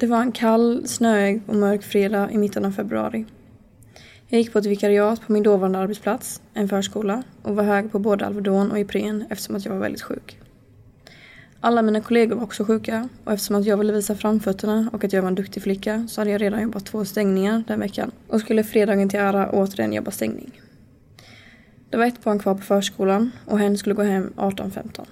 Det var en kall, snöig och mörk fredag i mitten av februari. Jag gick på ett vikariat på min dåvarande arbetsplats, en förskola, och var hög på både Alvedon och Ipren eftersom att jag var väldigt sjuk. Alla mina kollegor var också sjuka och eftersom att jag ville visa framfötterna och att jag var en duktig flicka så hade jag redan jobbat två stängningar den veckan och skulle fredagen till ära återigen jobba stängning. Det var ett barn kvar på förskolan och hen skulle gå hem 18.15.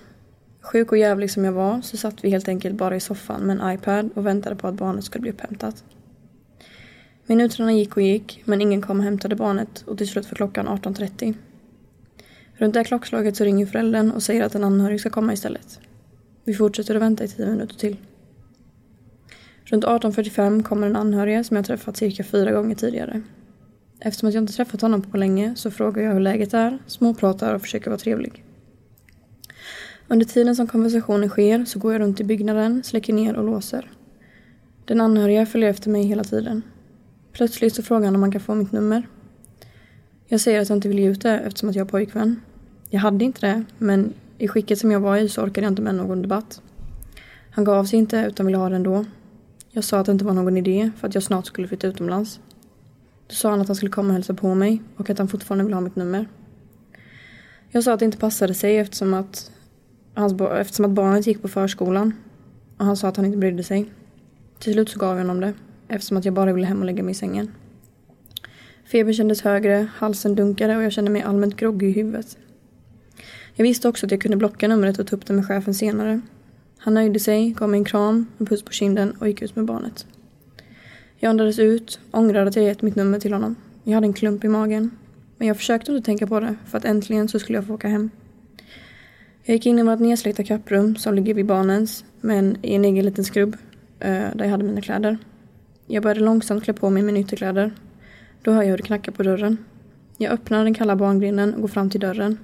Sjuk och jävlig som jag var så satt vi helt enkelt bara i soffan med en iPad och väntade på att barnet skulle bli upphämtat. Minuterna gick och gick men ingen kom och hämtade barnet och till slut var klockan 18.30. Runt det klockslaget så ringer föräldern och säger att en anhörig ska komma istället. Vi fortsätter att vänta i tio minuter till. Runt 18.45 kommer en anhörig som jag träffat cirka fyra gånger tidigare. Eftersom att jag inte träffat honom på länge så frågar jag hur läget är, småpratar och försöker vara trevlig. Under tiden som konversationen sker så går jag runt i byggnaden, släcker ner och låser. Den anhöriga följer efter mig hela tiden. Plötsligt så frågar han om man kan få mitt nummer. Jag säger att jag inte vill ge ut det eftersom att jag har pojkvän. Jag hade inte det, men i skicket som jag var i så orkade jag inte med någon debatt. Han gav sig inte utan ville ha det ändå. Jag sa att det inte var någon idé för att jag snart skulle flytta utomlands. Då sa han att han skulle komma och hälsa på mig och att han fortfarande ville ha mitt nummer. Jag sa att det inte passade sig eftersom att, hans, eftersom att barnet gick på förskolan. Och han sa att han inte brydde sig. Till slut så gav jag honom det eftersom att jag bara ville hem och lägga mig i sängen. Febern kändes högre, halsen dunkade och jag kände mig allmänt groggy i huvudet. Jag visste också att jag kunde blocka numret och ta upp det med chefen senare. Han nöjde sig, gav mig en kram, en puss på kinden och gick ut med barnet. Jag andades ut, ångrade att jag gett mitt nummer till honom. Jag hade en klump i magen. Men jag försökte inte tänka på det, för att äntligen så skulle jag få åka hem. Jag gick in i vårt nedsläckta kapprum som ligger vid barnens, men i en egen liten skrubb, eh, där jag hade mina kläder. Jag började långsamt klä på mig mina ytterkläder. Då hör jag hur det knackar på dörren. Jag öppnar den kalla barngrinden och går fram till dörren.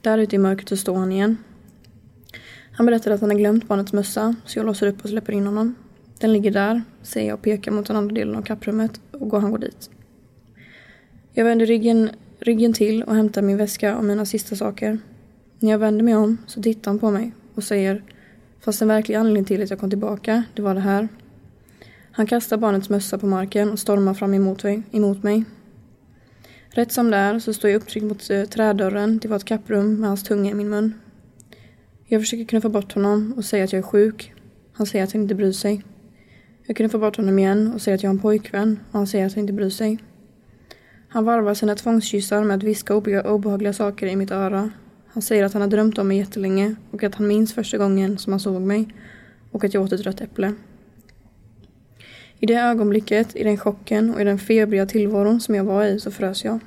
Där ute i mörkret så står han igen. Han berättar att han har glömt barnets mössa, så jag låser upp och släpper in honom. Den ligger där, säger jag och pekar mot den andra delen av kapprummet och går han går dit. Jag vänder ryggen, ryggen till och hämtar min väska och mina sista saker. När jag vänder mig om så tittar han på mig och säger Fast den verkliga anledningen till att jag kom tillbaka, det var det här. Han kastar barnets mössa på marken och stormar fram emot mig. Emot mig. Rätt som det är så står jag upptryckt mot eh, trädörren till vårt kapprum med hans tunga i min mun. Jag försöker knuffa bort honom och säga att jag är sjuk. Han säger att han inte bryr sig. Jag knuffar bort honom igen och säger att jag har en pojkvän och han säger att han inte bryr sig. Han varvar sina tvångskyssar med att viska obehagliga saker i mitt öra. Han säger att han har drömt om mig jättelänge och att han minns första gången som han såg mig och att jag åt ett rött äpple. I det ögonblicket, i den chocken och i den febriga tillvaron som jag var i så frös jag.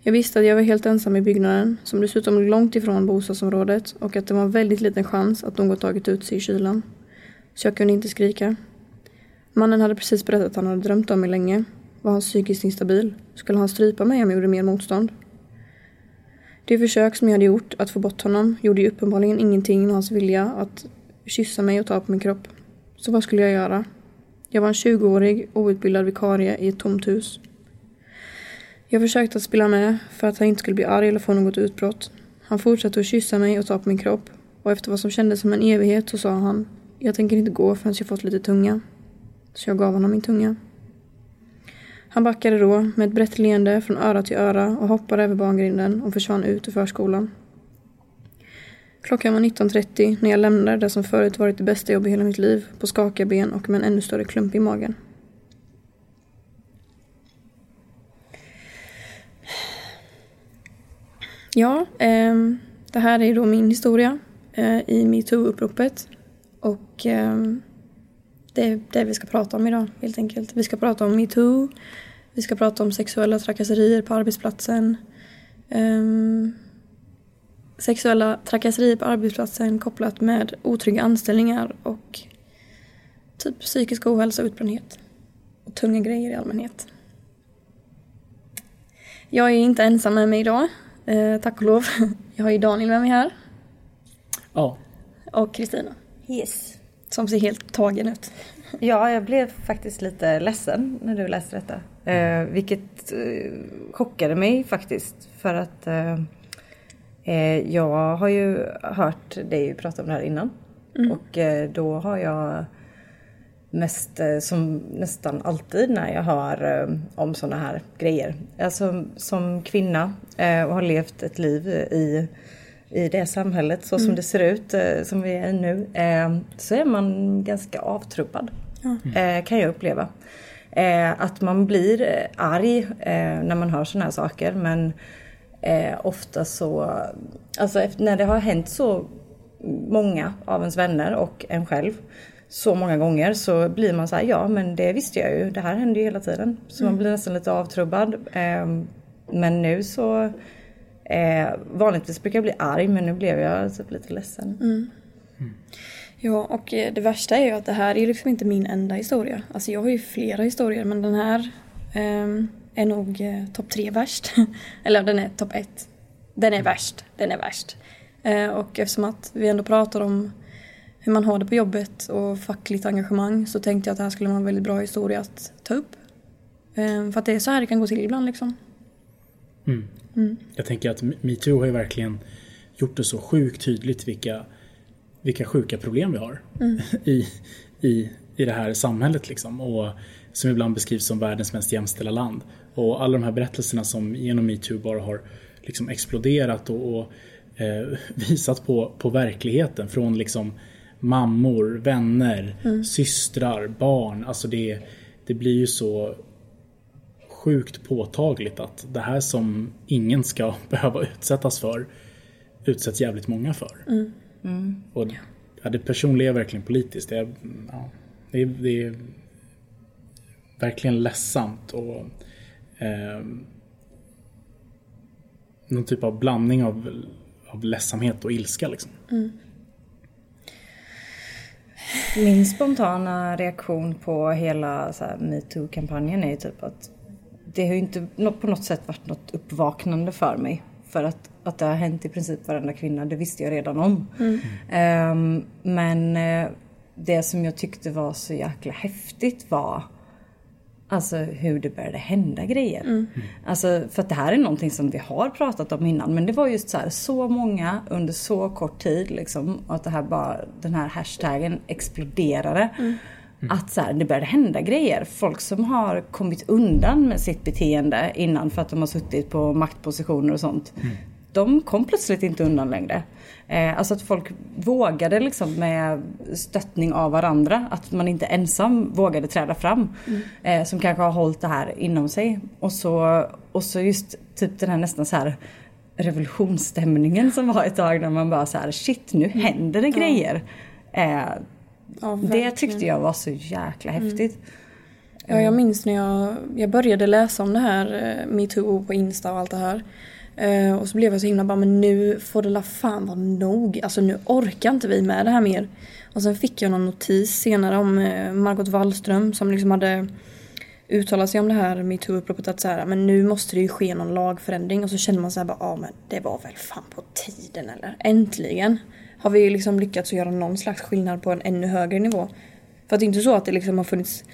Jag visste att jag var helt ensam i byggnaden, som dessutom låg långt ifrån bostadsområdet och att det var en väldigt liten chans att någon tagit ut sig i kylan. Så jag kunde inte skrika. Mannen hade precis berättat att han hade drömt om mig länge. Var han psykiskt instabil? Skulle han strypa mig om jag gjorde mer motstånd? Det försök som jag hade gjort att få bort honom gjorde ju uppenbarligen ingenting med hans vilja att kyssa mig och ta på min kropp. Så vad skulle jag göra? Jag var en 20-årig outbildad vikarie i ett tomt hus. Jag försökte att spela med för att han inte skulle bli arg eller få något utbrott. Han fortsatte att kyssa mig och ta på min kropp och efter vad som kändes som en evighet så sa han Jag tänker inte gå förrän jag fått lite tunga. Så jag gav honom min tunga. Han backade då med ett brett leende från öra till öra och hoppade över barngrinden och försvann ut ur förskolan. Klockan var 19.30 när jag lämnade det som förut varit det bästa jobb i hela mitt liv på skakiga ben och med en ännu större klump i magen. Ja, eh, det här är då min historia eh, i metoo-uppropet. Och eh, det är det vi ska prata om idag helt enkelt. Vi ska prata om metoo, vi ska prata om sexuella trakasserier på arbetsplatsen. Um, sexuella trakasserier på arbetsplatsen kopplat med otrygga anställningar och typ psykisk ohälsa och utbrändhet. Och tunga grejer i allmänhet. Jag är inte ensam med mig idag, eh, tack och lov. Jag har ju Daniel med mig här. Ja. Och Kristina. Yes. Som ser helt tagen ut. Ja, jag blev faktiskt lite ledsen när du läste detta. Eh, vilket eh, chockade mig faktiskt. För att eh, eh jag har ju hört dig prata om det här innan. Mm. Och eh, då har jag mest eh, som nästan alltid när jag hör om sådana här grejer. Alltså som kvinna och har levt ett liv i, i det samhället så som Mm. det ser ut, eh, som vi är nu, eh, så är man ganska avtrubbad. Eh, kan jag uppleva. Eh, att man blir arg eh, när man hör sådana här saker men eh, ofta så, alltså efter, när det har hänt så många av ens vänner och en själv så många gånger så blir man så här, ja men det visste jag ju, det här händer ju hela tiden. Så man blir nästan lite avtrubbad. Eh, men nu så, eh, vanligtvis brukar jag bli arg men nu blev jag typ lite ledsen. Ja, och eh, det värsta är ju att det här är liksom inte min enda historia. Alltså jag har ju flera historier men den här ehm, är nog eh, topp tre värst. Eller den är topp ett. Den är värst. Den är värst. Eh, och eftersom att vi ändå pratar om hur man har det på jobbet och fackligt engagemang så tänkte jag att det här skulle vara en väldigt bra historia att ta upp. Eh, för att det är så här det kan gå till ibland liksom. Jag tänker att metoo har ju verkligen gjort det så sjukt tydligt vilka, vilka sjuka problem vi har i, i, i det här samhället. Liksom. Och som ibland beskrivs som världens mest jämställda land. Och alla de här berättelserna som genom metoo bara har liksom exploderat och, och eh, visat på, på verkligheten från liksom mammor, vänner, systrar, barn. Alltså det, det blir ju så sjukt påtagligt att det här som ingen ska behöva utsättas för utsätts jävligt många för. Och ja, det personliga är verkligen politiskt. Det är, ja, det är, det är verkligen ledsamt och eh, någon typ av blandning av, av ledsamhet och ilska liksom. Min spontana reaktion på hela metoo-kampanjen är ju typ att det har ju inte på något sätt varit något uppvaknande för mig. För att, att det har hänt i princip varenda kvinna, det visste jag redan om. Ehm, men eh, det som jag tyckte var så jäkla häftigt var Alltså hur det började hända grejer. Alltså för att det här är någonting som vi har pratat om innan men det var just så här så många under så kort tid liksom. Och att det här bara, den här hashtaggen exploderade. Att så här, det började hända grejer. Folk som har kommit undan med sitt beteende innan för att de har suttit på maktpositioner och sånt. De kom plötsligt inte undan längre. Eh, alltså att folk vågade liksom med stöttning av varandra. Att man inte ensam vågade träda fram. Eh, som kanske har hållit det här inom sig. Och så, och så just typ den här nästan så här revolutionsstämningen som var ett tag när man bara så här shit nu händer det grejer. Eh, Ja, det tyckte jag var så jäkla häftigt. Ja, jag minns när jag, jag började läsa om det här, eh, metoo på Insta och allt det här. Eh, och så blev jag så himla bara, men nu får det la fan vara nog. Alltså nu orkar inte vi med det här mer. Och sen fick jag någon notis senare om eh, Margot Wallström som liksom hade uttalat sig om det här metoo-uppropet att så här, men nu måste det ju ske någon lagförändring. Och så känner man så här bara, ja men det var väl fan på tiden eller? Äntligen har vi liksom lyckats göra någon slags skillnad på en ännu högre nivå. För att det är inte så att det liksom har funnits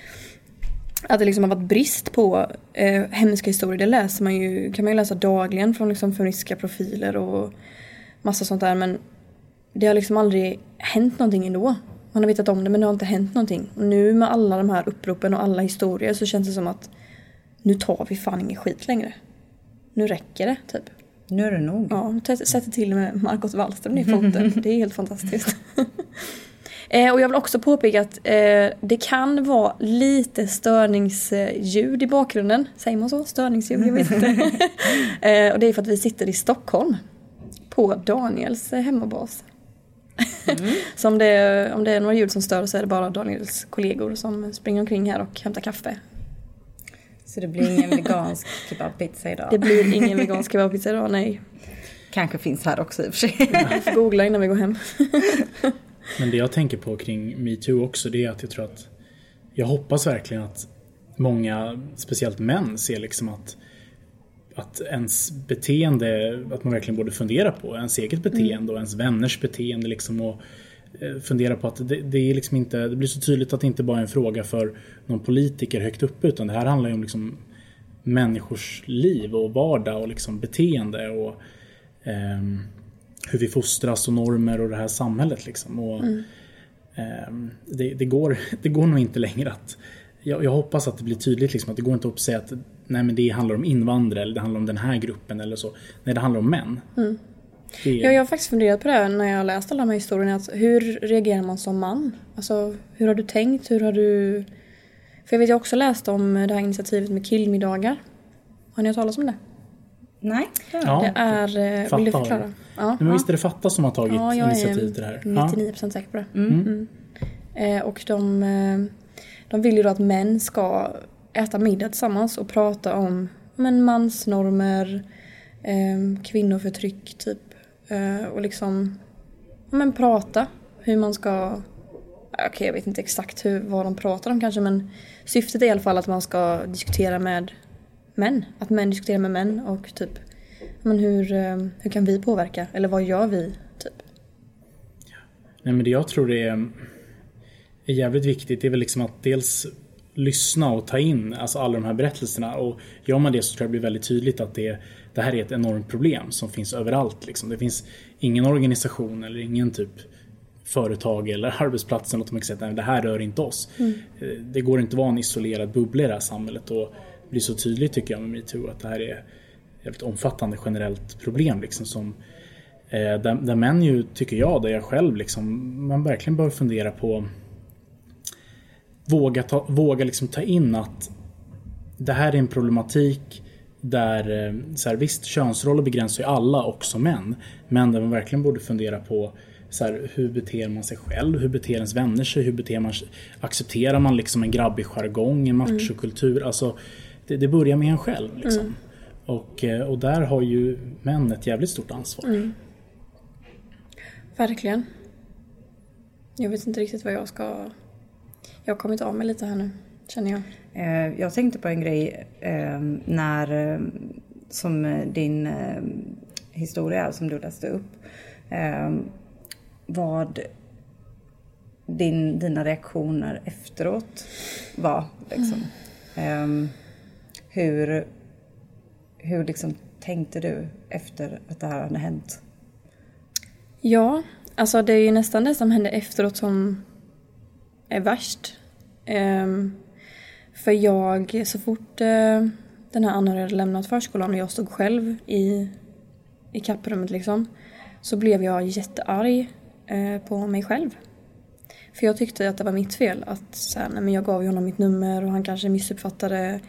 att det liksom har varit brist på eh, hemska historier, det läser man ju, kan man ju läsa dagligen från liksom feministiska profiler och massa sånt där men det har liksom aldrig hänt någonting ändå. Man har vetat om det men det har inte hänt någonting. Och nu med alla de här uppropen och alla historier så känns det som att nu tar vi fan ingen skit längre. Nu räcker det typ. Nu är det nog. Ja, t- sätter till med Margot Wallström i foten. Det är helt fantastiskt. Eh, och jag vill också påpeka att eh, det kan vara lite störningsljud i bakgrunden. Säger man så? Störningsljud? Jag vet inte. eh, och det är för att vi sitter i Stockholm. På Daniels eh, hemmabas. så om det, om det är några ljud som stör så är det bara Daniels kollegor som springer omkring här och hämtar kaffe. Så det blir ingen vegansk kebabpizza idag. Det blir ingen vegansk kebabpizza idag, nej. Kanske finns här också i och för sig. Får googla innan vi går hem. Men det jag tänker på kring metoo också det är att jag tror att jag hoppas verkligen att många, speciellt män, ser liksom att att ens beteende, att man verkligen borde fundera på ens eget beteende och ens vänners beteende liksom och fundera på att det, det är liksom inte, det blir så tydligt att det inte bara är en fråga för någon politiker högt uppe utan det här handlar ju om liksom människors liv och vardag och liksom beteende och ehm, hur vi fostras och normer och det här samhället liksom. Och, Ehm, det, det, går, det går nog inte längre att... Jag, jag hoppas att det blir tydligt liksom, att det går inte att säga att nej, men det handlar om invandrare eller det handlar om den här gruppen eller så. Nej, det handlar om män. Mm. Det... Ja, jag har faktiskt funderat på det när jag läst alla de här historierna. Att hur reagerar man som man? Alltså, hur har du tänkt? Hur har du... För jag vet, jag har också läst om det här initiativet med killmiddagar. Har ni hört talas om det? Nej. Ja, det är... Fatta vill du förklara? Ja, men visst är det Fatta som har tagit ja, initiativ till det här? Jag är 99% säker på det. Mm. Mm. Eh, och de, eh, de vill ju då att män ska äta middag tillsammans och prata om men, mansnormer, eh, kvinnoförtryck typ. Eh, och liksom men, prata hur man ska Okej, okay, jag vet inte exakt hur, vad de pratar om kanske men syftet är i alla fall att man ska diskutera med män. Att män diskuterar med män och typ men hur, eh, hur kan vi påverka? Eller vad gör vi? Typ? Nej men det jag tror är, är jävligt viktigt det är väl liksom att dels lyssna och ta in alltså alla de här berättelserna och gör man det så tror jag det blir väldigt tydligt att det, det här är ett enormt problem som finns överallt. Liksom. Det finns ingen organisation eller ingen typ företag eller arbetsplats som kan säga att det här rör inte oss. Mm. Eh, det går inte att vara en isolerad bubbla i det här samhället och det blir så tydligt tycker jag med metoo att det här är jävligt omfattande generellt problem liksom som eh, där, där män ju, tycker jag, där jag själv liksom, man verkligen bör fundera på våga ta, våga liksom ta in att det här är en problematik där, eh, så här, visst könsroller begränsar ju alla, också män. Men där man verkligen borde fundera på så här, hur beter man sig själv? Hur beter ens vänner sig? Hur beter man Accepterar man liksom en grabbig jargong, en machokultur? Mm. Alltså, det, det, börjar med en själv. Liksom. Mm. Och, eh, och där har ju män ett jävligt stort ansvar. Mm. Verkligen. Jag vet inte riktigt vad jag ska... Jag har kommit av mig lite här nu, känner jag. Eh, jag tänkte på en grej eh, när, eh, som eh, din eh, historia som du läste upp. Vad din, dina reaktioner efteråt var. Liksom. Mm. Hur hur liksom tänkte du efter att det här hade hänt? Ja, alltså det är ju nästan det som hände efteråt som är värst. Um, för jag, så fort eh, den här anhöriga hade lämnat förskolan och jag stod själv i, i kapprummet liksom, så blev jag jättearg eh, på mig själv. För jag tyckte att det var mitt fel. Att så här, nej, men jag gav ju honom mitt nummer och han kanske missuppfattade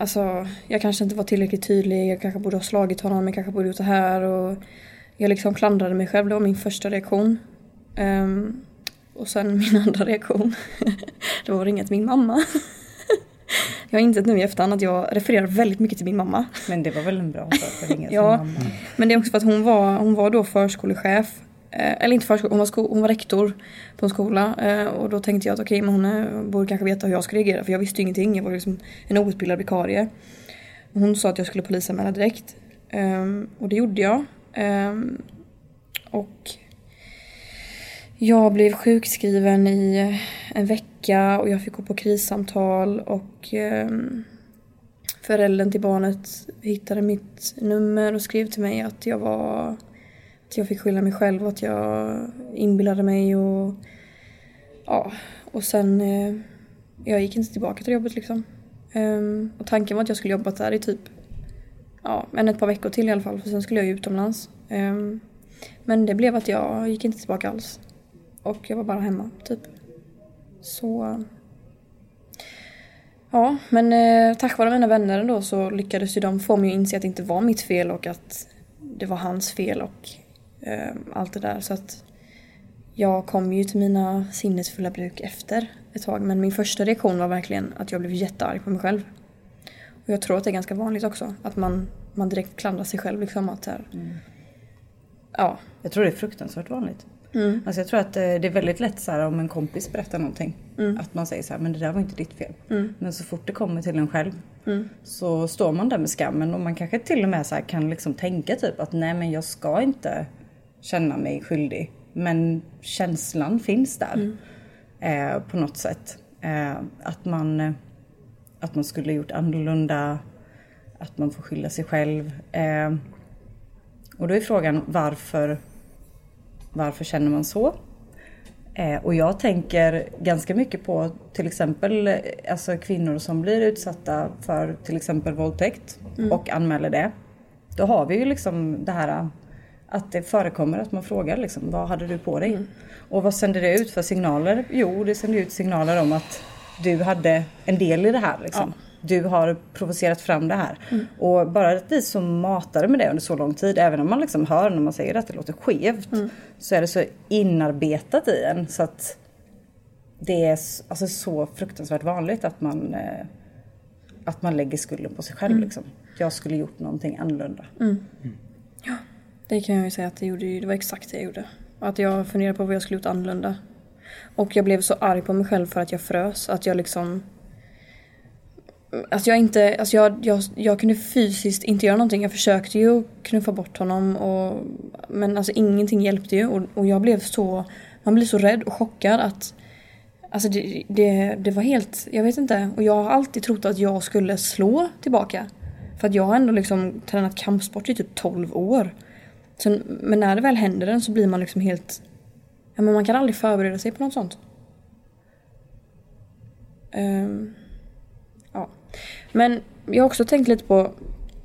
Alltså, jag kanske inte var tillräckligt tydlig, jag kanske borde ha slagit honom, jag kanske borde gjort det här och jag liksom klandrade mig själv, det var min första reaktion. Um, och sen min andra reaktion, det var att ringa till min mamma. jag har insett nu i efterhand att jag refererar väldigt mycket till min mamma. Men det var väl en bra sak att ringa till ja, mamma? Men det är också för att hon var, hon var då förskolechef Eh, eller inte förskola, hon var, sko, hon var rektor på en skola eh, och då tänkte jag att okej, okay, men hon är, borde kanske veta hur jag ska reagera för jag visste ju ingenting. Jag var liksom en outbildad vikarie. Hon sa att jag skulle polisanmäla direkt um, och det gjorde jag. Um, och jag blev sjukskriven i eh, en vecka och jag fick gå på krissamtal och ehm, föräldern till barnet hittade mitt nummer och skrev till mig att jag var att jag fick skylla mig själv och att jag inbillade mig och ja, och sen eh, jag gick inte tillbaka till jobbet liksom. Ehm, och tanken var att jag skulle jobba där i typ ja, men ett par veckor till i alla fall för sen skulle jag ju utomlands. Ehm, men det blev att jag gick inte tillbaka alls. Och jag var bara hemma typ. Så Ja, men eh, tack vare mina vänner då så lyckades ju de få mig att inse att det inte var mitt fel och att det var hans fel och eh, allt det där. Så att jag kom ju till mina sinnesfulla bruk efter ett tag. Men min första reaktion var verkligen att jag blev jättearg på mig själv. Och jag tror att det är ganska vanligt också. Att man, man direkt klandrar sig själv liksom. Att här, mm. Ja. Jag tror det är fruktansvärt vanligt. Mm. Alltså jag tror att eh, det är väldigt lätt så här, om en kompis berättar någonting. Mm. Att man säger så här, men det där var inte ditt fel. Mm. Men så fort det kommer till en själv mm. så står man där med skammen och man kanske till och med så kan liksom tänka typ att nej men jag ska inte känna mig skyldig. Men känslan finns där mm. eh, på något sätt. Eh, att, man, eh, att man skulle gjort annorlunda, att man får skylla sig själv. Eh, och då är frågan varför, varför känner man så? Eh, och jag tänker ganska mycket på till exempel eh, alltså kvinnor som blir utsatta för till exempel våldtäkt Mm. och anmäler det. Då har vi ju liksom det här att det förekommer att man frågar liksom, vad hade du på dig? Mm. Och vad sänder det ut för signaler? Jo, det sänder ut signaler om att du hade en del i det här. Liksom. Du har provocerat fram det här. Mm. Och bara att vi som matade med det under så lång tid, även om man liksom hör när man säger att det låter skevt, Mm. så är det så inarbetat i en så att det är alltså, så fruktansvärt vanligt att man, eh, att man lägger skulden på sig själv. Mm. Liksom. Jag skulle gjort någonting annorlunda. Det kan jag ju säga att det, gjorde, det var exakt det jag gjorde. Att jag funderade på vad jag skulle gjort annorlunda. Och jag blev så arg på mig själv för att jag frös. Att jag liksom... Alltså jag inte, alltså jag, jag, jag kunde fysiskt inte göra någonting. Jag försökte ju knuffa bort honom och... Men alltså ingenting hjälpte ju och, och jag blev så... Man blir så rädd och chockad att... Alltså det, det, det var helt... Jag vet inte. Och jag har alltid trott att jag skulle slå tillbaka. För att jag har ändå liksom tränat kampsport i typ 12 år. Så, men när det väl händer den så blir man liksom helt... Ja, men man kan aldrig förbereda sig på något sånt. Um. Men jag har också tänkt lite på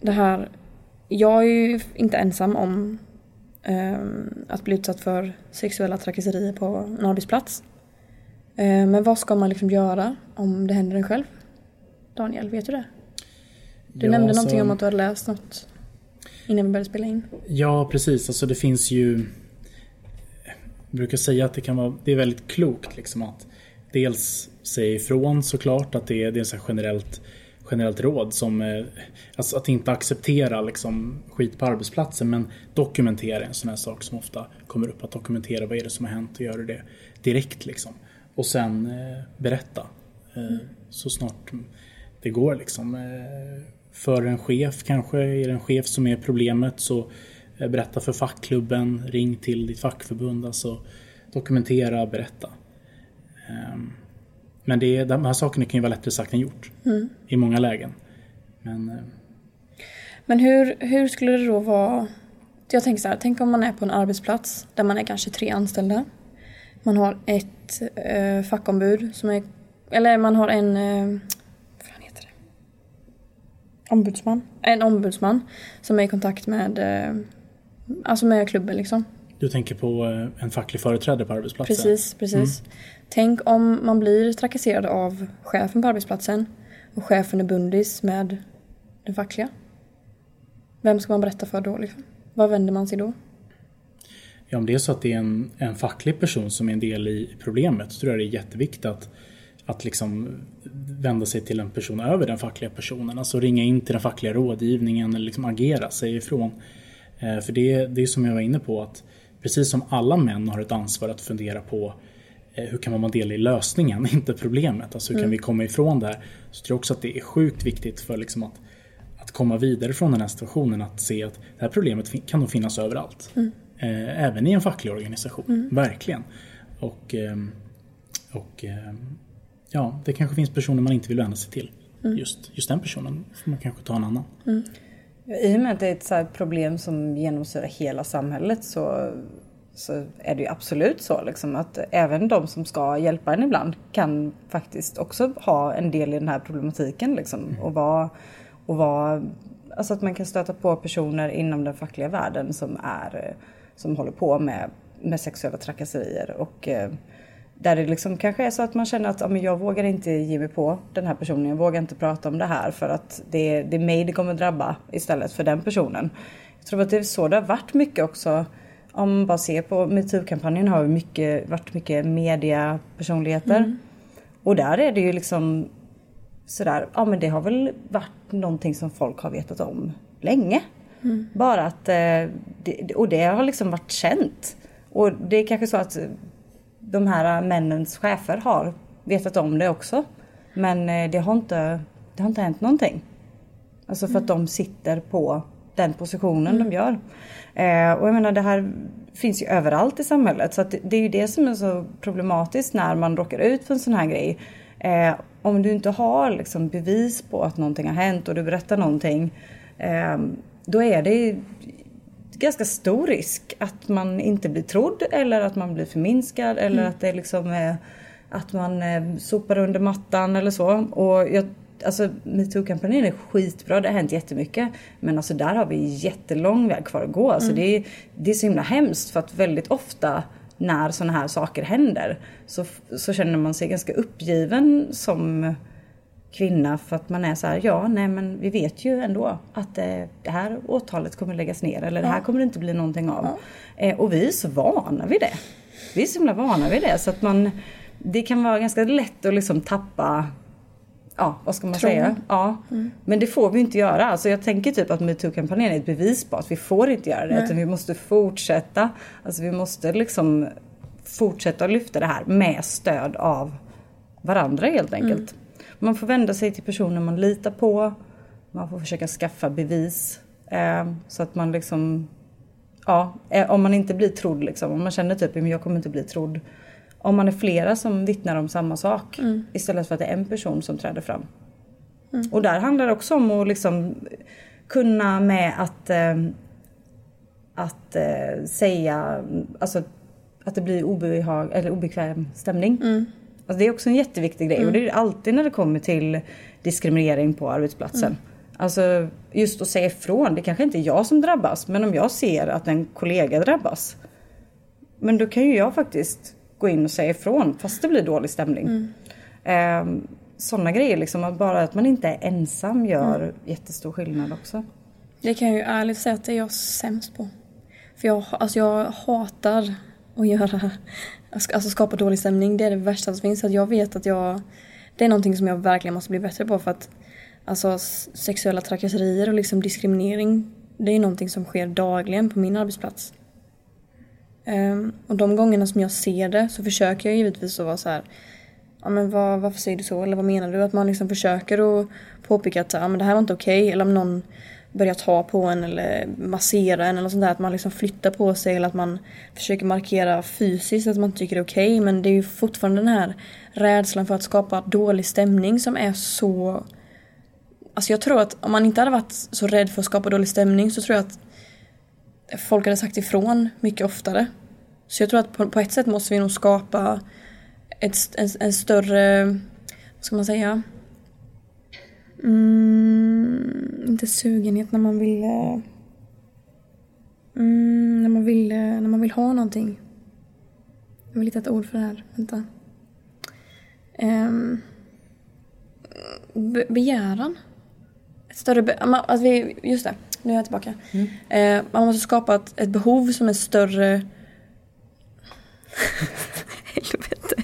det här. Jag är ju inte ensam om ehm, att bli utsatt för sexuella trakasserier på en arbetsplats. Ehm, men vad ska man liksom göra om det händer en själv? Daniel, vet du det? Du Ja, nämnde alltså- någonting om att du hade läst något innan vi började spela in. Ja, precis. Alltså det finns ju... Jag brukar säga att det kan vara... Det är väldigt klokt liksom att dels säga ifrån såklart att det är, det är så generellt, generellt råd som... eh, Alltså att inte acceptera liksom skit på arbetsplatsen men dokumentera en sån här sak som ofta kommer upp. Att dokumentera vad är det som har hänt och göra det direkt liksom. Och sen eh, berätta. Eh, Så snart det går liksom. För en chef kanske, är det en chef som är problemet så berätta för fackklubben, ring till ditt fackförbund. Alltså dokumentera, berätta. Ehm, Men det, är- de här sakerna kan ju vara lättare sagt än gjort. I många lägen. Men eh, Men hur, hur skulle det då vara? Jag tänker så här, tänk om man är på en arbetsplats där man är kanske tre anställda. Man har ett eh, fackombud som är, eller man har en, eh, vad fan heter det? Ombudsman. En ombudsman som är i kontakt med, eh, alltså med klubben liksom. Du tänker på eh, en facklig företrädare på arbetsplatsen? Precis, precis. Tänk om man blir trakasserad av chefen på arbetsplatsen och chefen är bundis med den fackliga. Vem ska man berätta för då liksom? Var vänder man sig då? Ja, om det är så att det är en, en facklig person som är en del i problemet så tror jag det är jätteviktigt att, att liksom vända sig till en person över den fackliga personen. Alltså ringa in till den fackliga rådgivningen eller liksom agera, säga ifrån. Eh, för det, det är som jag var inne på att precis som alla män har ett ansvar att fundera på eh, hur kan man vara del i lösningen, inte problemet. Alltså hur kan vi komma ifrån det här? Så tror jag också att det är sjukt viktigt för liksom att, att komma vidare från den här situationen. Att se att det här problemet kan nog finnas överallt. Eh, även i en facklig organisation, verkligen. Och, ehm, och ehm, ja, det kanske finns personer man inte vill vända sig till. Just, just den personen får man kanske ta en annan. I och med att det är ett så problem som genomsyrar hela samhället så, så är det ju absolut så liksom att även de som ska hjälpa en ibland kan faktiskt också ha en del i den här problematiken liksom och vara, och vara alltså att man kan stöta på personer inom den fackliga världen som är som håller på med, med sexuella trakasserier och eh, där det liksom kanske är så att man känner att ja, men jag vågar inte ge mig på den här personen. Jag vågar inte prata om det här för att det, det är mig det kommer drabba istället för den personen. Jag tror att det är så det har varit mycket också. Om man bara ser på metoo-kampanjen har ju mycket, varit mycket mediapersonligheter. Och där är det ju liksom sådär, ja men det har väl varit någonting som folk har vetat om länge. Bara att, eh, och det har liksom varit känt. Och det är kanske så att de här männens chefer har vetat om det också. Men eh, det har inte, det har inte hänt någonting. Alltså för att de sitter på den positionen de gör. Eh, och jag menar det här finns ju överallt i samhället. Så det, det är ju det som är så problematiskt när man råkar ut för en sån här grej. Eh, om du inte har liksom bevis på att någonting har hänt och du berättar någonting. Eh, då är det ganska stor risk att man inte blir trodd eller att man blir förminskad eller Mm. att det liksom är att man eh, sopar under mattan eller så. Och jag, alltså metoo-kampanjen är skitbra, det har hänt jättemycket. Men alltså där har vi jättelång väg kvar att gå. Alltså Mm. det, är, det är så himla hemskt för att väldigt ofta när sådana här saker händer så, så känner man sig ganska uppgiven som kvinna för att man är så här, ja nej men vi vet ju ändå att eh, det här åtalet kommer läggas ner eller det här kommer det inte bli någonting av. Eh, och vi är så vana vid det. Vi är så himla vana vid det så att man, det kan vara ganska lätt att liksom tappa Ja, vad ska man Tron. säga? Ja. Men det får vi inte göra. Alltså jag tänker typ att metoo-kampanjen är ett bevis på att vi får inte göra det. Utan vi måste fortsätta. Alltså vi måste liksom fortsätta lyfta det här med stöd av varandra helt enkelt. Man får vända sig till personer man litar på. Man får försöka skaffa bevis. Eh, så att man liksom, ja, eh, om man inte blir trodd liksom. Om man känner typ, men jag kommer inte bli trodd. Om man är flera som vittnar om samma sak. Istället för att det är en person som träder fram. Och där handlar det också om att liksom kunna med att, eh, att eh, säga, alltså att det blir obehag, eller obekväm stämning. Alltså det är också en jätteviktig grej och det är alltid när det kommer till diskriminering på arbetsplatsen. Alltså just att säga ifrån, det kanske inte är jag som drabbas men om jag ser att en kollega drabbas. Men då kan ju jag faktiskt gå in och säga ifrån fast det blir dålig stämning. Eh, Sådana grejer liksom, att bara att man inte är ensam gör jättestor skillnad också. Det kan jag ju ärligt säga att det är jag sämst på. För jag, alltså jag hatar att göra, alltså skapa dålig stämning. Det är det värsta som finns. Att jag vet att jag, det är någonting som jag verkligen måste bli bättre på för att alltså sexuella trakasserier och liksom diskriminering, det är någonting som sker dagligen på min arbetsplats. Um, och de gångerna som jag ser det så försöker jag givetvis att vara så här. Ja men vad, varför säger du så? Eller vad menar du? Att man liksom försöker att påpeka att ja, men det här var inte okej. Eller om någon börja ta på en eller massera en eller sånt där. Att man liksom flyttar på sig eller att man försöker markera fysiskt att man tycker det är okej. Men det är ju fortfarande den här rädslan för att skapa dålig stämning som är så... Alltså jag tror att om man inte hade varit så rädd för att skapa dålig stämning så tror jag att folk hade sagt ifrån mycket oftare. Så jag tror att på, på ett sätt måste vi nog skapa ett, en, en större, vad ska man säga? Mm, inte sugenhet när man vill... eh, Mm, när man vill, eh, när man vill ha någonting. Jag vill hitta ett ord för det här. Vänta. Um, be, begäran. Ett större... Be, att vi, just det, nu är jag tillbaka. Eh, man måste skapa ett, ett behov som är större... Helvete.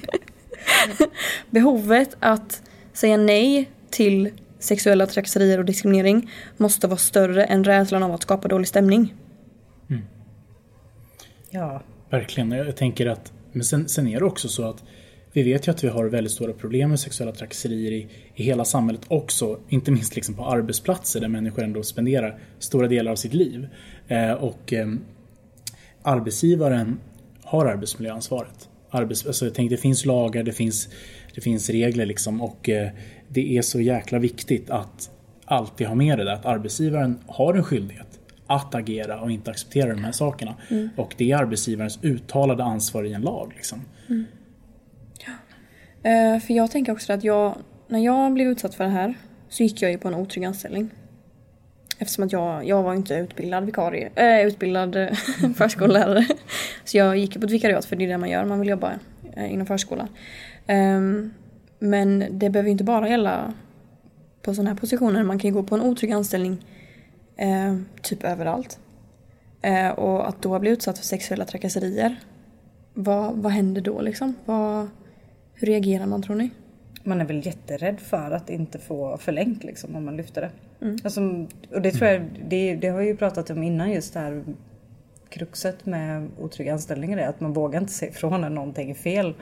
Behovet att säga nej till sexuella trakasserier och diskriminering måste vara större än rädslan av att skapa dålig stämning. Ja. Verkligen. Jag jag tänker att, men sen, sen är det också så att vi vet ju att vi har väldigt stora problem med sexuella trakasserier i, i hela samhället också. Inte minst liksom på arbetsplatser där människor ändå spenderar stora delar av sitt liv. Eh, och eh, arbetsgivaren har arbetsmiljöansvaret. Arbets, alltså jag tänker, det finns lagar, det finns, det finns regler liksom och eh, det är så jäkla viktigt att alltid ha med det där att arbetsgivaren har en skyldighet att agera och inte acceptera de här sakerna. Och det är arbetsgivarens uttalade ansvar i en lag. Liksom. Eh, för jag tänker också att jag, när jag blev utsatt för det här så gick jag ju på en otrygg anställning. Eftersom att jag, jag var inte utbildad vikarie, äh, utbildad förskollärare. Så jag gick på ett vikariat för det är det man gör, man vill jobba eh, inom förskolan. Ehm, men det behöver inte bara gälla på sådana här positioner. Man kan ju gå på en otrygg anställning eh, typ överallt. Eh, och att då bli utsatt för sexuella trakasserier. Vad, vad händer då liksom? Vad, hur reagerar man tror ni? Man är väl jätterädd för att inte få förlängt liksom om man lyfter det. Alltså, och det tror jag, det, det har jag ju pratat om innan just det här kruxet med otrygga anställningar är att man vågar inte säga ifrån när någonting är fel.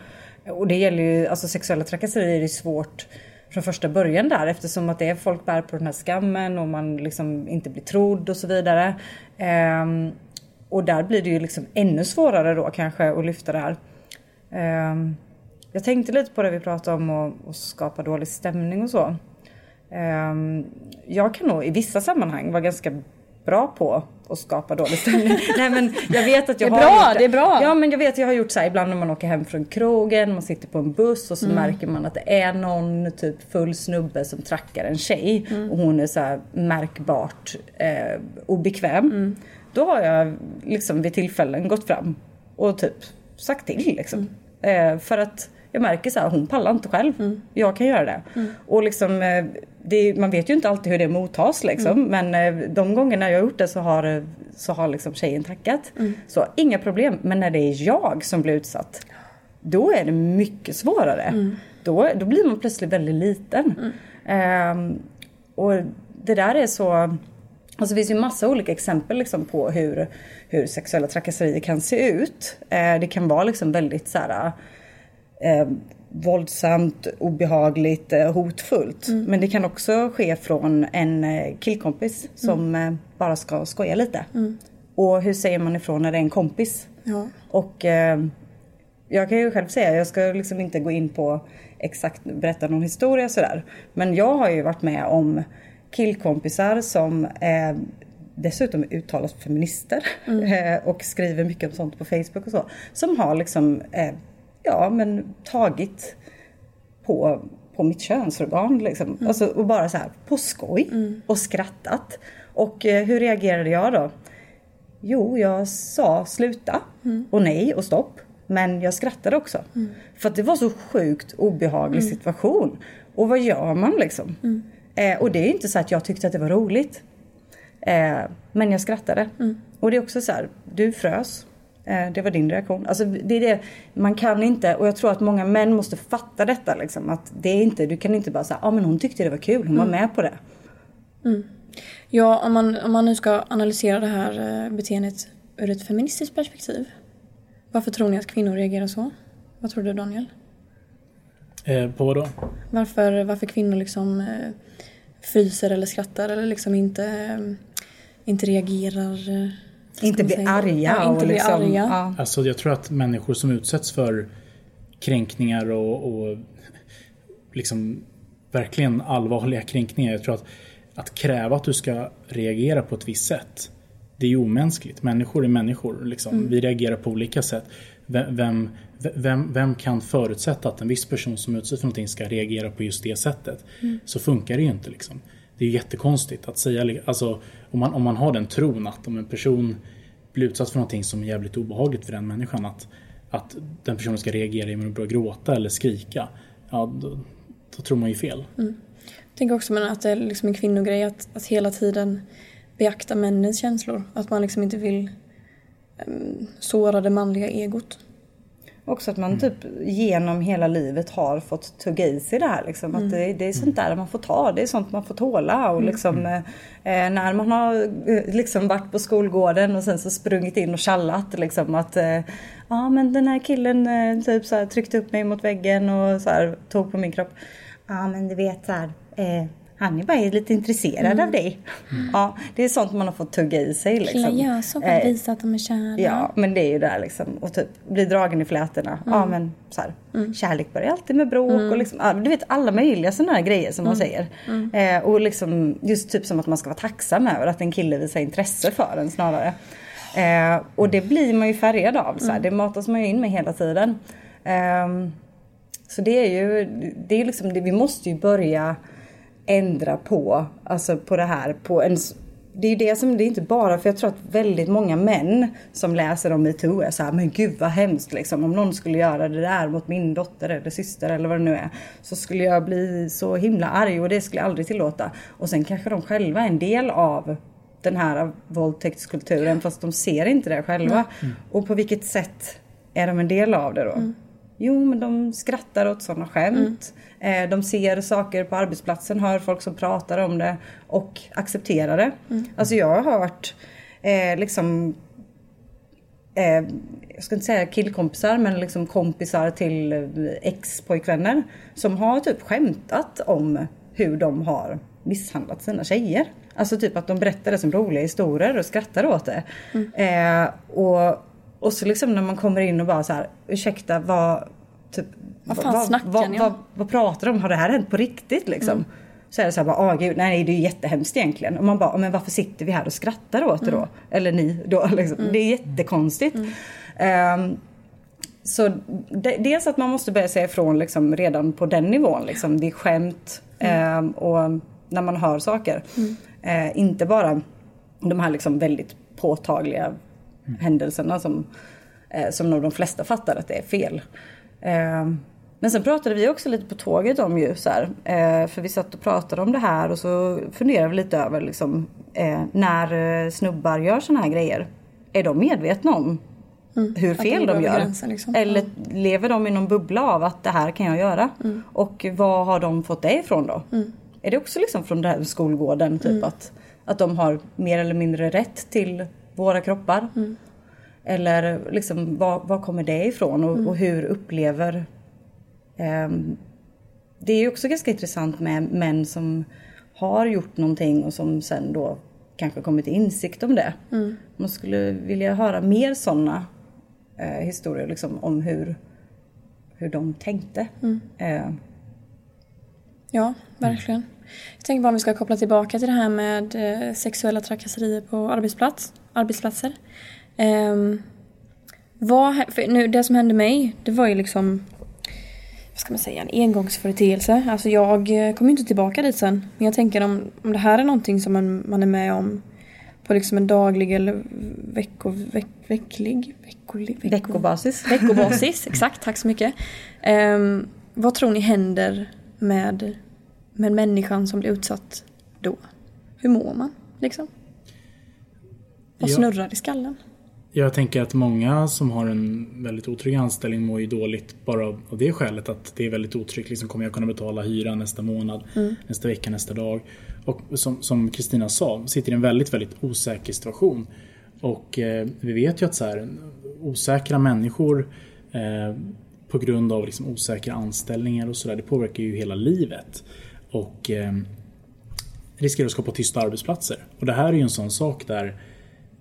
Och det gäller ju, alltså sexuella trakasserier är svårt från första början där eftersom att det är folk bär på den här skammen och man liksom inte blir trodd och så vidare. Um, och där blir det ju liksom ännu svårare då kanske att lyfta det här. Um, jag tänkte lite på det vi pratade om att, skapa dålig stämning och så. Um, jag kan nog i vissa sammanhang vara ganska skitbra på att skapa dålig stämning. Nej men jag vet att jag Det är har bra, gjort det är bra. Ja men jag vet jag har gjort så här ibland när man åker hem från krogen, man sitter på en buss och så märker man att det är någon typ full snubbe som trackar en tjej och hon är så här märkbart eh, obekväm. Då har jag liksom vid tillfällen gått fram och typ sagt till liksom. Eh, för att jag märker så här, hon pallar inte själv. Jag kan göra det. Och liksom, eh, det, man vet ju inte alltid hur det mottas liksom. Men eh, de gångerna jag har gjort det så har, eh, så har liksom tjejen tackat. Så inga problem. Men när det är jag som blir utsatt. Då är det mycket svårare. Då, då blir man plötsligt väldigt liten. Ehm, och det där är så... Alltså det finns ju massa olika exempel liksom på hur, hur sexuella trakasserier kan se ut. Eh, det kan vara liksom väldigt så här, eh, våldsamt, obehagligt, eh, hotfullt. Men det kan också ske från en eh, killkompis som eh, bara ska skoja lite. Och hur säger man ifrån när det är en kompis? Ja. Och eh, jag kan ju själv säga, jag ska liksom inte gå in på exakt berätta någon historia sådär. Men jag har ju varit med om killkompisar som eh, dessutom är uttalat feminister eh, och skriver mycket om sånt på Facebook och så. Som har liksom, eh, ja men tagit på, på mitt könsorgan liksom. Alltså, och bara så här på skoj och skrattat. Och eh, hur reagerade jag då? Jo, jag sa sluta och nej och stopp. Men jag skrattade också. För att det var så sjukt obehaglig situation. Och vad gör man liksom? Eh, och det är inte så att jag tyckte att det var roligt. Eh, men jag skrattade. Och det är också så här, du frös. Eh, det var din reaktion. Alltså det är det, man kan inte, och jag tror att många män måste fatta detta liksom. Att det är inte, du kan inte bara säga, ah, men hon tyckte det var kul, hon var med på det. Ja, om man, om man nu ska analysera det här eh, beteendet ur ett feministiskt perspektiv. Varför tror ni att kvinnor reagerar så? Vad tror du Daniel? Eh, på vad då? Varför, varför kvinnor liksom eh, fryser eller skrattar eller liksom inte, eh, inte reagerar? Inte bli arga. Ja, inte och bli liksom, arga. Ja. Alltså jag tror att människor som utsätts för kränkningar och, och liksom verkligen allvarliga kränkningar. Jag tror att att kräva att du ska reagera på ett visst sätt. Det är ju omänskligt. Människor är människor. Liksom. Vi reagerar på olika sätt. Vem, vem, vem, vem kan förutsätta att en viss person som utsätts för någonting ska reagera på just det sättet? Så funkar det ju inte. Liksom. Det är ju jättekonstigt att säga, alltså, om, man, om man har den tron att om en person blir utsatt för någonting som är jävligt obehagligt för den människan att, att den personen ska reagera genom att börja gråta eller skrika. Ja, då, då tror man ju fel. Mm. Jag tänker också men att det är liksom en kvinnogrej att, att hela tiden beakta männens känslor. Att man liksom inte vill um, såra det manliga egot. Också att man typ genom hela livet har fått tugga i sig det här. Liksom. Att det, det är sånt där man får ta, det är sånt man får tåla. Och liksom, eh, när man har eh, liksom varit på skolgården och sen så sprungit in och tjallat. Liksom, att eh, ja men den här killen eh, typ så här, tryckte upp mig mot väggen och så här, tog på min kropp. Ja men du vet så här, eh, han är bara lite intresserad av dig. Ja, det är sånt man har fått tugga i sig. Liksom. Killar gör så för att visa att de är kära. Ja, men det är ju där liksom. Och typ bli dragen i flätorna. Ja, men så här. Kärlek börjar alltid med bråk och liksom, ja, du vet alla möjliga sådana här grejer som man säger. Eh, och liksom just typ som att man ska vara tacksam över att en kille visar intresse för en snarare. Eh, och det blir man ju färgad av. Så här. Det matas man ju in med hela tiden. Ehm, så det är ju, det är liksom, det, vi måste ju börja ändra på, alltså på det här, på en det är ju det som, det är inte bara för jag tror att väldigt många män som läser om metoo är så här, men gud vad hemskt liksom. Om någon skulle göra det där mot min dotter eller syster eller vad det nu är. Så skulle jag bli så himla arg och det skulle jag aldrig tillåta. Och sen kanske de själva är en del av den här våldtäktskulturen fast de ser inte det själva. Och på vilket sätt är de en del av det då? Jo, men de skrattar åt sådana skämt. Eh, de ser saker på arbetsplatsen, hör folk som pratar om det och accepterar det. Alltså jag har hört eh, liksom eh, jag ska inte säga killkompisar men liksom kompisar till eh, ex-pojkvänner som har typ skämtat om hur de har misshandlat sina tjejer. Alltså typ att de berättar det som roliga historier och skrattar åt det. Eh, och, och så liksom när man kommer in och bara så här, ursäkta vad, typ, Vad fan snackar vad, ni om? vad, vad pratar de om? Har det här hänt på riktigt liksom? Så är det så här bara, åh gud, nej det är ju jättehemskt egentligen. Och man bara, men varför sitter vi här och skrattar åt det då? Eller ni då liksom. Det är jättekonstigt. Um, så de, dels att man måste börja säga ifrån liksom redan på den nivån. Liksom. Det är skämt um, och när man hör saker. Uh, inte bara de här liksom väldigt påtagliga händelserna som, uh, som nog de flesta fattar att det är fel. Um, men sen pratade vi också lite på tåget om ju så här, eh, för vi satt och pratade om det här och så funderade vi lite över liksom, eh, när eh, snubbar gör såna här grejer. Är de medvetna om Mm. hur fel de, gör? gränsen, liksom. Eller lever de i någon bubbla av att det här kan jag göra? Mm. Och vad har de fått det ifrån då? Är det också liksom från den här skolgården typ Mm. att, att de har mer eller mindre rätt till våra kroppar? Mm. Eller liksom var, var kommer det ifrån och, Mm. och hur upplever Ehm, det är ju också ganska intressant med män som har gjort någonting och som sen då kanske kommit till insikt om det. Man skulle vilja höra mer sådana eh, historier liksom, om hur, hur de tänkte. Eh, Ja, verkligen. Jag tänker bara om vi ska koppla tillbaka till det här med eh, sexuella trakasserier på arbetsplats, arbetsplatser. Um, vad, nu, det som hände mig, det var ju liksom vad ska man säga, en engångsföreteelse. Alltså jag eh, kommer ju inte tillbaka dit sen. Men jag tänker om, om det här är någonting som man, man är med om på liksom en daglig eller vecko, veck, vecklig, veckolig, vecko, veckobasis. Veckobasis, exakt. Tack så mycket. Ehm, vad tror ni händer med, med människan som blir utsatt då? Hur mår man liksom? Vad Ja. snurrar i skallen? Jag tänker att många som har en väldigt otrygg anställning mår ju dåligt bara av det skälet att det är väldigt otryggt. Liksom, kommer jag kunna betala hyran nästa månad, nästa vecka, nästa dag? Och som som Kristina sa, sitter i en väldigt, väldigt osäker situation. Och eh, vi vet ju att så här, osäkra människor eh, på grund av liksom, osäkra anställningar och sådär, det påverkar ju hela livet. Och eh, riskerar att skapa tysta arbetsplatser. Och det här är ju en sån sak där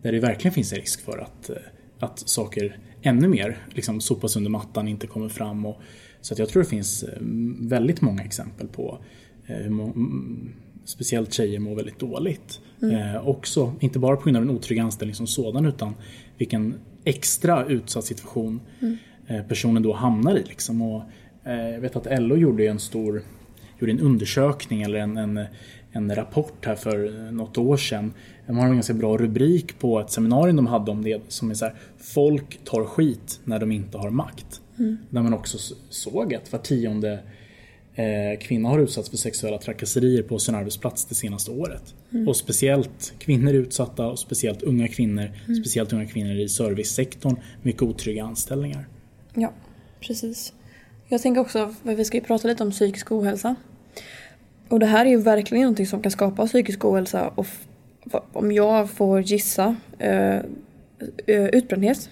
där det verkligen finns en risk för att, eh, att saker ännu mer liksom sopas under mattan, inte kommer fram. Och, så att jag tror det finns eh, väldigt många exempel på eh, hur må- mm, speciellt tjejer mår väldigt dåligt. Eh, också, inte bara på grund av en otrygg anställning som sådan utan vilken extra utsatt situation eh, personen då hamnar i. Liksom. Och, eh, jag vet att LO gjorde en stor gjorde en undersökning eller en, en, en rapport här för något år sedan. De har en ganska bra rubrik på ett seminarium de hade om det som är så här Folk tar skit när de inte har makt. Där man också såg att var tionde eh, kvinna har utsatts för sexuella trakasserier på sin arbetsplats det senaste året. Och speciellt kvinnor är utsatta och speciellt unga kvinnor. Speciellt unga kvinnor i servicesektorn. Mycket otrygga anställningar. Ja, precis. Jag tänker också, för vi ska ju prata lite om psykisk ohälsa. Och det här är ju verkligen någonting som kan skapa psykisk ohälsa och om jag får gissa, eh, eh, utbrändhet.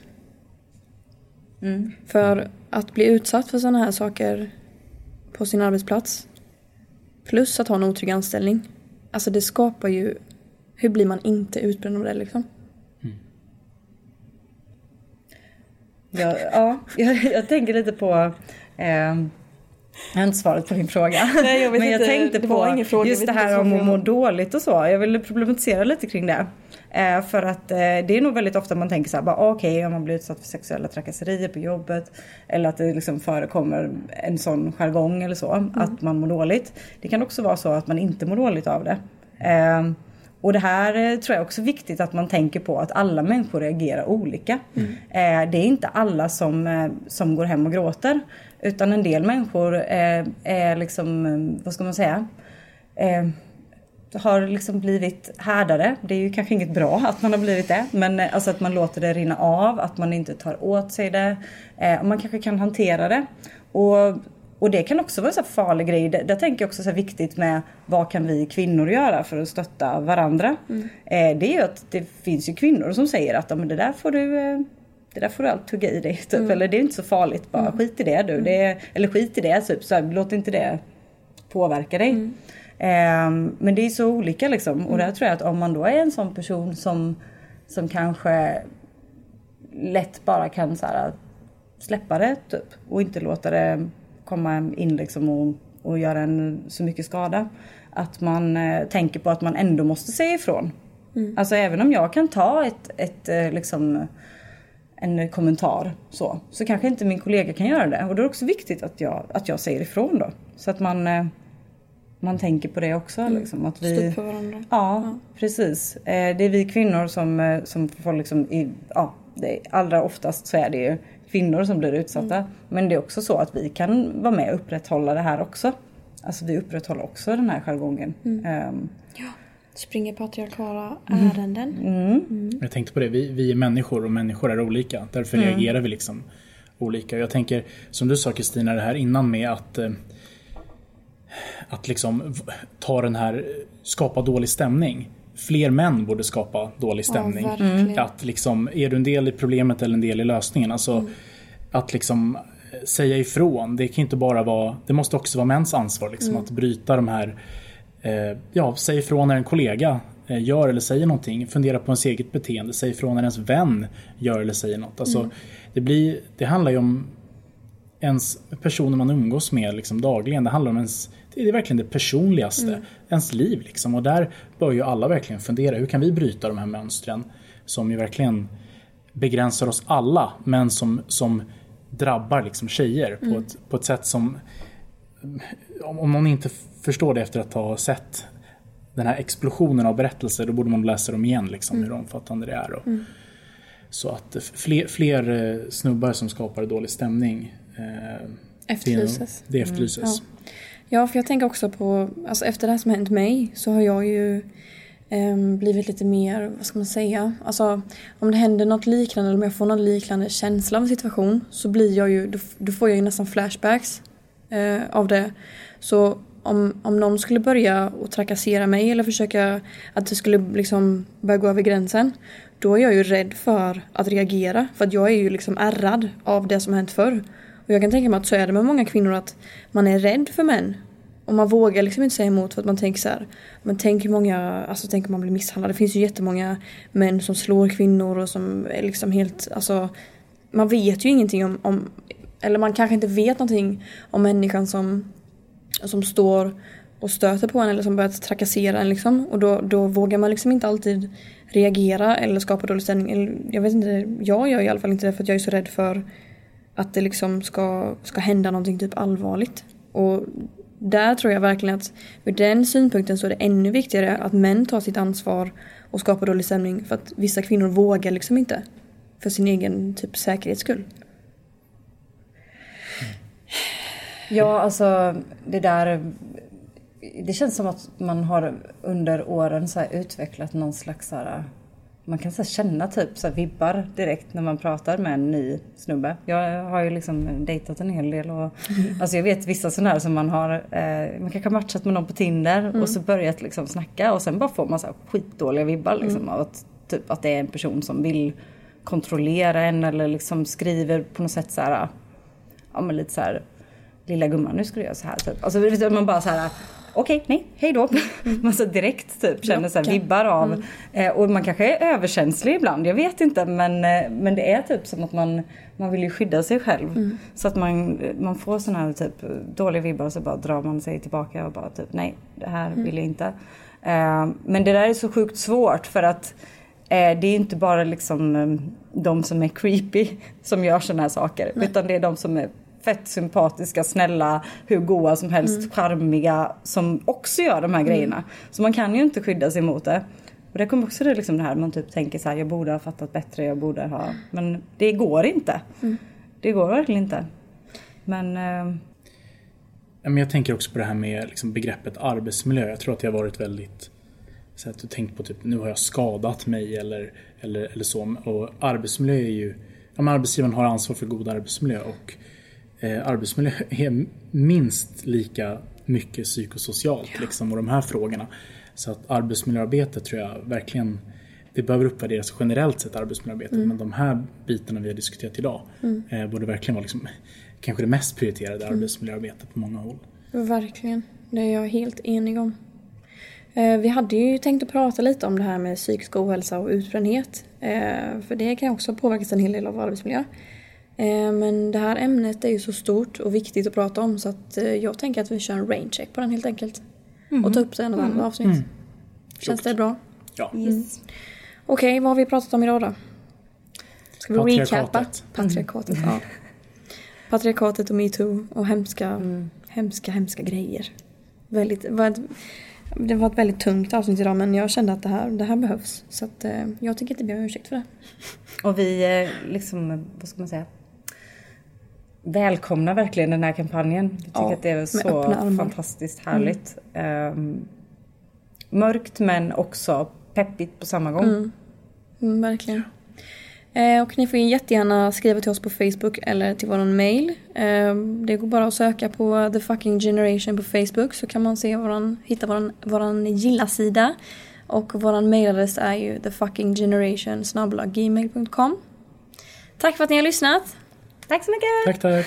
För att bli utsatt för sådana här saker på sin arbetsplats plus att ha en otrygg anställning. Alltså det skapar ju, hur blir man inte utbränd av det liksom? Ja, ja jag, jag tänker lite på... Eh, jag har inte svaret på din fråga. Nej, jag Men jag inte. tänkte på just det här om att må dåligt och så. Jag ville problematisera lite kring det. Eh, för att eh, det är nog väldigt ofta man tänker så här, bara, okej om man blir utsatt för sexuella trakasserier på jobbet. Eller att det liksom förekommer en sån jargong eller så, Mm. att man mår dåligt. Det kan också vara så att man inte mår dåligt av det. Eh, och det här eh, tror jag också är viktigt att man tänker på att alla människor reagerar olika. Eh, det är inte alla som, eh, som går hem och gråter. Utan en del människor eh, är liksom, vad ska man säga? Eh, har liksom blivit härdare. Det är ju kanske inget bra att man har blivit det. Men eh, alltså att man låter det rinna av, att man inte tar åt sig det. Eh, och man kanske kan hantera det. Och, och det kan också vara en farlig grej. Där, där tänker jag också så viktigt med vad kan vi kvinnor göra för att stötta varandra. Eh, det är ju att det finns ju kvinnor som säger att "Ja, men det där får du det där får du allt tugga i dig. Typ. Eller det är inte så farligt. Bara skit i det du. Det är, eller skit i det. Typ. Så här, låt inte det påverka dig. Ehm, men det är så olika liksom. Och där tror jag att om man då är en sån person som, som kanske lätt bara kan så här, släppa det typ. Och inte låta det komma in liksom och, och göra en så mycket skada. Att man eh, tänker på att man ändå måste säga ifrån. Alltså även om jag kan ta ett, ett eh, liksom en kommentar så, så kanske inte min kollega kan göra det. Och då är det också viktigt att jag, att jag säger ifrån då. Så att man, eh, man tänker på det också. Liksom, att vi, Stå för varandra. Ja, precis. Eh, Det är vi kvinnor som, eh, som får liksom, i, ja, det, allra oftast så är det ju kvinnor som blir utsatta. Men det är också så att vi kan vara med och upprätthålla det här också. Alltså vi upprätthåller också den här jargongen. Ehm, Springer patriarkala Mm. ärenden. Jag tänkte på det, vi, vi är människor och människor är olika. Därför reagerar vi liksom olika. Jag tänker, som du sa Kristina, det här innan med att eh, att liksom ta den här, skapa dålig stämning. Fler män borde skapa dålig stämning. Ja, att liksom, är du en del i problemet eller en del i lösningen? Alltså att liksom eh, säga ifrån. Det kan inte bara vara, det måste också vara mäns ansvar liksom, att bryta de här eh, ja, säg ifrån när en kollega eh, gör eller säger någonting. Fundera på ens eget beteende. Säg ifrån när ens vän gör eller säger något. Alltså, det, blir, det handlar ju om ens personer man umgås med liksom dagligen. Det handlar om ens, det är verkligen det personligaste. Ens liv liksom. Och där bör ju alla verkligen fundera. Hur kan vi bryta de här mönstren som ju verkligen begränsar oss alla men som, som drabbar liksom tjejer på, ett, på ett sätt som om, om någon inte förstår det efter att ha sett den här explosionen av berättelser då borde man läsa dem igen liksom, hur omfattande det är. Och, Så att fler, fler eh, snubbar som skapar dålig stämning eh, Efterlyses. Det, det efterlyses. Ja, för jag tänker också på, alltså efter det här som hänt mig så har jag ju ehm, blivit lite mer, vad ska man säga, alltså om det händer något liknande eller om jag får någon liknande känsla av en situation så blir jag ju, då, då får jag ju nästan flashbacks eh, av det. Så om, om någon skulle börja och trakassera mig eller försöka att det skulle liksom börja gå över gränsen då är jag ju rädd för att reagera för att jag är ju liksom ärrad av det som har hänt förr. Och jag kan tänka mig att så är det med många kvinnor att man är rädd för män. Och man vågar liksom inte säga emot för att man tänker så här. Men tänk hur många, alltså tänk om man blir misshandlad. Det finns ju jättemånga män som slår kvinnor och som är liksom helt, alltså. Man vet ju ingenting om, om eller man kanske inte vet någonting om människan som, som står och stöter på en eller som börjar trakassera en liksom. Och då, då vågar man liksom inte alltid reagera eller skapa dålig stämning. Eller, jag vet inte, jag gör i alla fall inte det för att jag är så rädd för att det liksom ska, ska hända någonting typ allvarligt. Och där tror jag verkligen att ur den synpunkten så är det ännu viktigare att män tar sitt ansvar och skapar dålig stämning för att vissa kvinnor vågar liksom inte. För sin egen typ säkerhets skull. Ja, alltså det där... Det känns som att man har under åren så utvecklat någon slags så här, Man kan så känna typ så vibbar direkt när man pratar med en ny snubbe. Jag har ju liksom dejtat en hel del och alltså jag vet vissa sådana här som man har, eh, man kanske har matchat med någon på Tinder och så börjat liksom snacka och sen bara får man så här skitdåliga vibbar liksom av att, typ, att det är en person som vill kontrollera en eller liksom skriver på något sätt så här, ja men lite så här lilla gumman nu ska du göra så här typ. Alltså man bara så här okej, nej, hej då. Man så direkt typ känner så här vibbar av. Eh, och man kanske är överkänslig ibland, jag vet inte. Men, eh, men det är typ som att man, man vill ju skydda sig själv. Så att man, man får sådana här typ dåliga vibbar och så bara drar man sig tillbaka och bara typ nej, det här vill jag inte. Eh, men det där är så sjukt svårt för att Eh, det är inte bara liksom de som är creepy som gör sådana här saker. Utan det är de som är fett sympatiska, snälla, hur goa som helst, charmiga som också gör de här grejerna. Så man kan ju inte skydda sig mot det. Och det kommer också det, liksom det här man typ tänker så här, jag borde ha fattat bättre, jag borde ha... Men det går inte. Det går verkligen inte. Men... Eh, Men jag tänker också på det här med liksom begreppet arbetsmiljö. Jag tror att det har varit väldigt så att du tänkt på typ nu har jag skadat mig eller, eller, eller så. Och arbetsmiljö är ju, ja, men arbetsgivaren har ansvar för god arbetsmiljö och eh, arbetsmiljö är minst lika mycket psykosocialt liksom och de här frågorna. Så att arbetsmiljöarbetet tror jag verkligen det behöver uppvärderas generellt sett arbetsmiljöarbetet men de här bitarna vi har diskuterat idag eh, borde verkligen vara liksom, kanske det mest prioriterade arbetsmiljöarbetet på många håll. Verkligen. Det är jag helt enig om. Eh, Vi hade ju tänkt att prata lite om det här med psykisk ohälsa och utbrändhet. Eh, För det kan också påverkas en hel del av arbetsmiljö. Eh, Men det här ämnet är ju så stort och viktigt att prata om så att eh, jag tänker att vi kör en rain check på den helt enkelt. Och tar upp det i något annat avsnitt. Mm. Känns det bra? Ja. Yes. Okej, vad har vi pratat om idag då? Ska vi recapa? Patriarkatet. Patriarkatet. Ja. Patriarkatet och metoo och hemska, hemska, hemska grejer. Väldigt, det var ett, det var ett väldigt tungt avsnitt idag men jag kände att det här, det här behövs. Så att, eh, jag tänker inte be om ursäkt för det. Och vi liksom, vad ska man säga? Välkomnar verkligen den här kampanjen. Vi tycker Ja, att det är så fantastiskt härligt. Ehm, mörkt men också peppigt på samma gång. Mm, verkligen. Eh, och ni får jättegärna skriva till oss på Facebook eller till våran mail. Eh, det går bara att söka på The Fucking Generation på Facebook så kan man se våran, hitta våran, våran gilla-sida. Och våran mailadress är ju thefuckinggeneration gmail.com. Tack för att ni har lyssnat. Tack så mycket! Tack, tack.